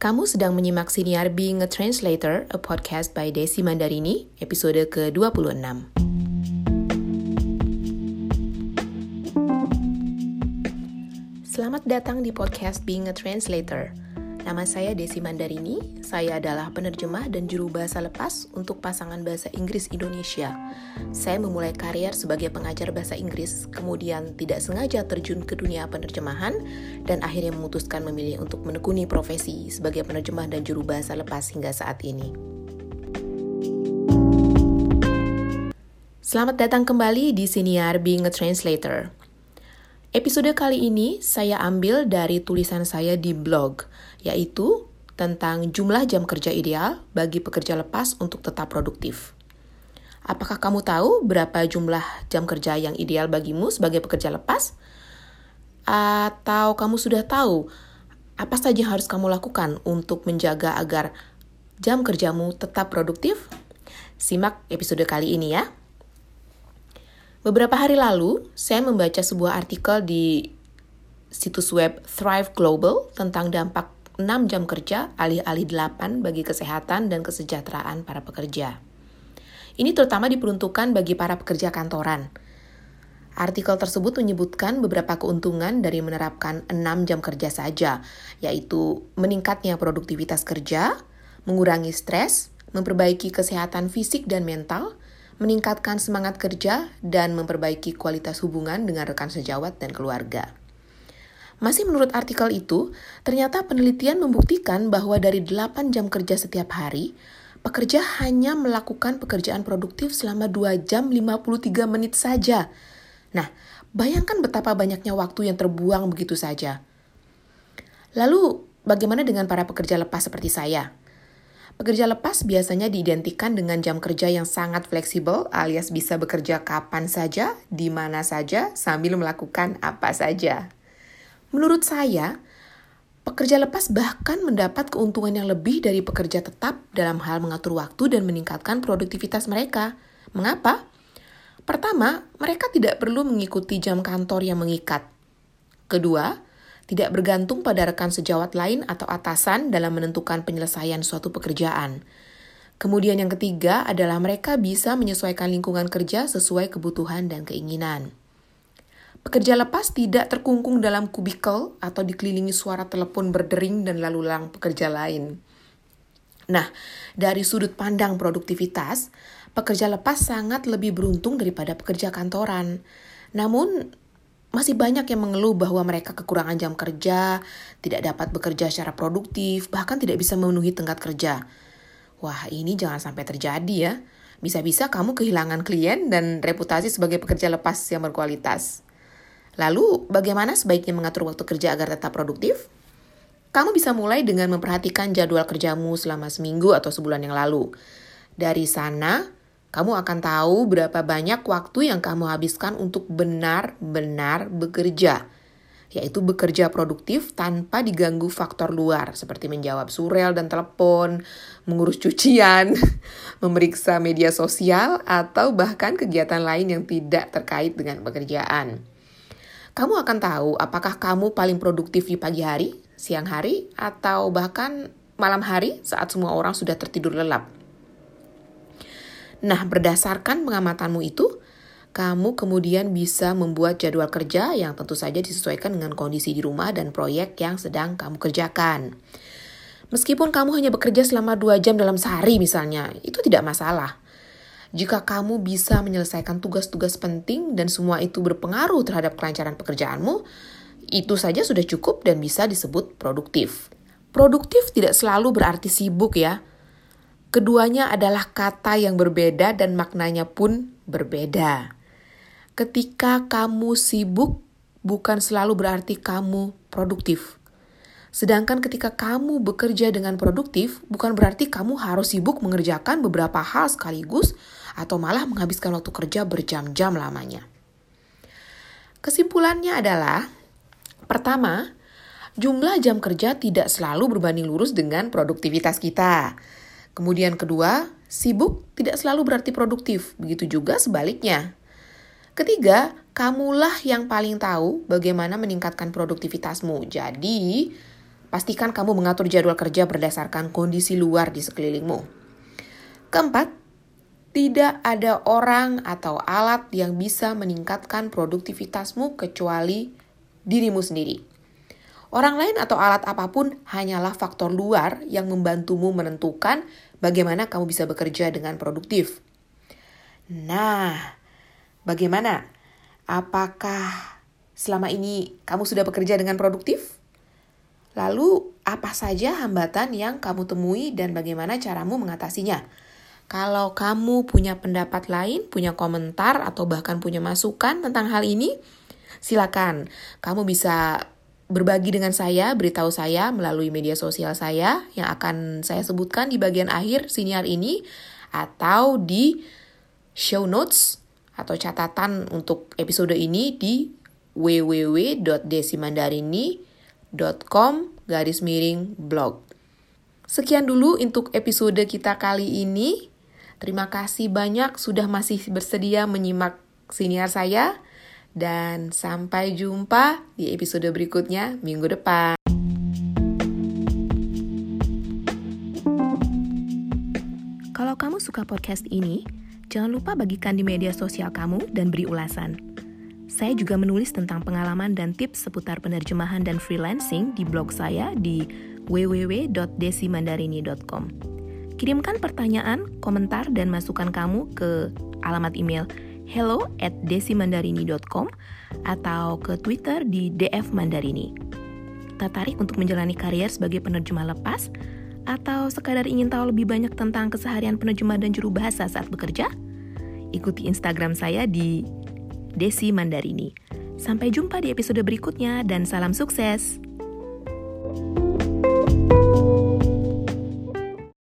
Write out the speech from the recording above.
Kamu sedang menyimak Siniar Being a Translator, a podcast by Desi Mandarini, episode ke-26. Selamat datang di podcast Being a Translator. Nama saya Desi Mandarini, saya adalah penerjemah dan juru bahasa lepas untuk pasangan bahasa Inggris Indonesia. Saya memulai karier sebagai pengajar bahasa Inggris, kemudian tidak sengaja terjun ke dunia penerjemahan, dan akhirnya memutuskan memilih untuk menekuni profesi sebagai penerjemah dan juru bahasa lepas hingga saat ini. Selamat datang kembali di Siniar Being a Translator. Episode kali ini saya ambil dari tulisan saya di blog, yaitu tentang jumlah jam kerja ideal bagi pekerja lepas untuk tetap produktif. Apakah kamu tahu berapa jumlah jam kerja yang ideal bagimu sebagai pekerja lepas? Atau kamu sudah tahu apa saja yang harus kamu lakukan untuk menjaga agar jam kerjamu tetap produktif? Simak episode kali ini ya. Beberapa hari lalu, saya membaca sebuah artikel di situs web Thrive Global tentang dampak 6 jam kerja alih-alih 8 bagi kesehatan dan kesejahteraan para pekerja. Ini terutama diperuntukkan bagi para pekerja kantoran. Artikel tersebut menyebutkan beberapa keuntungan dari menerapkan 6 jam kerja saja, yaitu meningkatnya produktivitas kerja, mengurangi stres, memperbaiki kesehatan fisik dan mental, meningkatkan semangat kerja, dan memperbaiki kualitas hubungan dengan rekan sejawat dan keluarga. Masih menurut artikel itu, ternyata penelitian membuktikan bahwa dari 8 jam kerja setiap hari, pekerja hanya melakukan pekerjaan produktif selama 2 jam 53 menit saja. Nah, bayangkan betapa banyaknya waktu yang terbuang begitu saja. Lalu, bagaimana dengan para pekerja lepas seperti saya? Pekerja lepas biasanya diidentikan dengan jam kerja yang sangat fleksibel alias bisa bekerja kapan saja, di mana saja, sambil melakukan apa saja. Menurut saya, pekerja lepas bahkan mendapat keuntungan yang lebih dari pekerja tetap dalam hal mengatur waktu dan meningkatkan produktivitas mereka. Mengapa? Pertama, mereka tidak perlu mengikuti jam kantor yang mengikat. Kedua, tidak bergantung pada rekan sejawat lain atau atasan dalam menentukan penyelesaian suatu pekerjaan. Kemudian yang ketiga adalah mereka bisa menyesuaikan lingkungan kerja sesuai kebutuhan dan keinginan. Pekerja lepas tidak terkungkung dalam kubikel atau dikelilingi suara telepon berdering dan lalu lalang pekerja lain. Nah, dari sudut pandang produktivitas, pekerja lepas sangat lebih beruntung daripada pekerja kantoran. Namun, masih banyak yang mengeluh bahwa mereka kekurangan jam kerja, tidak dapat bekerja secara produktif, bahkan tidak bisa memenuhi tenggat kerja. Wah, ini jangan sampai terjadi ya. Bisa-bisa kamu kehilangan klien dan reputasi sebagai pekerja lepas yang berkualitas. Lalu, bagaimana sebaiknya mengatur waktu kerja agar tetap produktif? Kamu bisa mulai dengan memperhatikan jadwal kerjamu selama seminggu atau sebulan yang lalu. Dari sana, kamu akan tahu berapa banyak waktu yang kamu habiskan untuk benar-benar bekerja, yaitu bekerja produktif tanpa diganggu faktor luar, seperti menjawab surel dan telepon, mengurus cucian, memeriksa media sosial, atau bahkan kegiatan lain yang tidak terkait dengan pekerjaan. Kamu akan tahu apakah kamu paling produktif di pagi hari, siang hari, atau bahkan malam hari saat semua orang sudah tertidur lelap. Nah, berdasarkan pengamatanmu itu, kamu kemudian bisa membuat jadwal kerja yang tentu saja disesuaikan dengan kondisi di rumah dan proyek yang sedang kamu kerjakan. Meskipun kamu hanya bekerja selama dua jam dalam sehari misalnya, itu tidak masalah. Jika kamu bisa menyelesaikan tugas-tugas penting dan semua itu berpengaruh terhadap kelancaran pekerjaanmu, itu saja sudah cukup dan bisa disebut produktif. Produktif tidak selalu berarti sibuk ya, Keduanya adalah kata yang berbeda dan maknanya pun berbeda. Ketika kamu sibuk, bukan selalu berarti kamu produktif. Sedangkan ketika kamu bekerja dengan produktif, bukan berarti kamu harus sibuk mengerjakan beberapa hal sekaligus atau malah menghabiskan waktu kerja berjam-jam lamanya. Kesimpulannya adalah, pertama, jumlah jam kerja tidak selalu berbanding lurus dengan produktivitas kita. Kemudian kedua, sibuk tidak selalu berarti produktif, begitu juga sebaliknya. Ketiga, kamulah yang paling tahu bagaimana meningkatkan produktivitasmu. Jadi, Pastikan kamu mengatur jadwal kerja berdasarkan kondisi luar di sekelilingmu. Keempat, tidak ada orang atau alat yang bisa meningkatkan produktivitasmu kecuali dirimu sendiri. Orang lain atau alat apa pun hanyalah faktor luar yang membantumu menentukan bagaimana kamu bisa bekerja dengan produktif. Nah, bagaimana? Apakah selama ini kamu sudah bekerja dengan produktif? Lalu, apa saja hambatan yang kamu temui dan bagaimana caramu mengatasinya? Kalau kamu punya pendapat lain, punya komentar, atau bahkan punya masukan tentang hal ini, silakan. Kamu bisa berbagi dengan saya, beritahu saya melalui media sosial saya yang akan saya sebutkan di bagian akhir siniar ini, atau di show notes atau catatan untuk episode ini di www.desimandarini.com garis miring blog. Sekian dulu untuk episode kita kali ini. Terima kasih banyak sudah masih bersedia menyimak siniar saya. Dan sampai jumpa di episode berikutnya minggu depan. Kalau kamu suka podcast ini, jangan lupa bagikan di media sosial kamu dan beri ulasan. Saya juga menulis tentang pengalaman dan tips seputar penerjemahan dan freelancing di blog saya di www.desimandarini.com. Kirimkan pertanyaan, komentar, dan masukan kamu ke alamat email hello at desimandarini.com atau ke Twitter di DF Mandarini. Tertarik untuk menjalani karier sebagai penerjemah lepas? Atau sekadar ingin tahu lebih banyak tentang keseharian penerjemah dan juru bahasa saat bekerja? Ikuti Instagram saya di Desi Mandarini. Sampai jumpa di episode berikutnya dan salam sukses!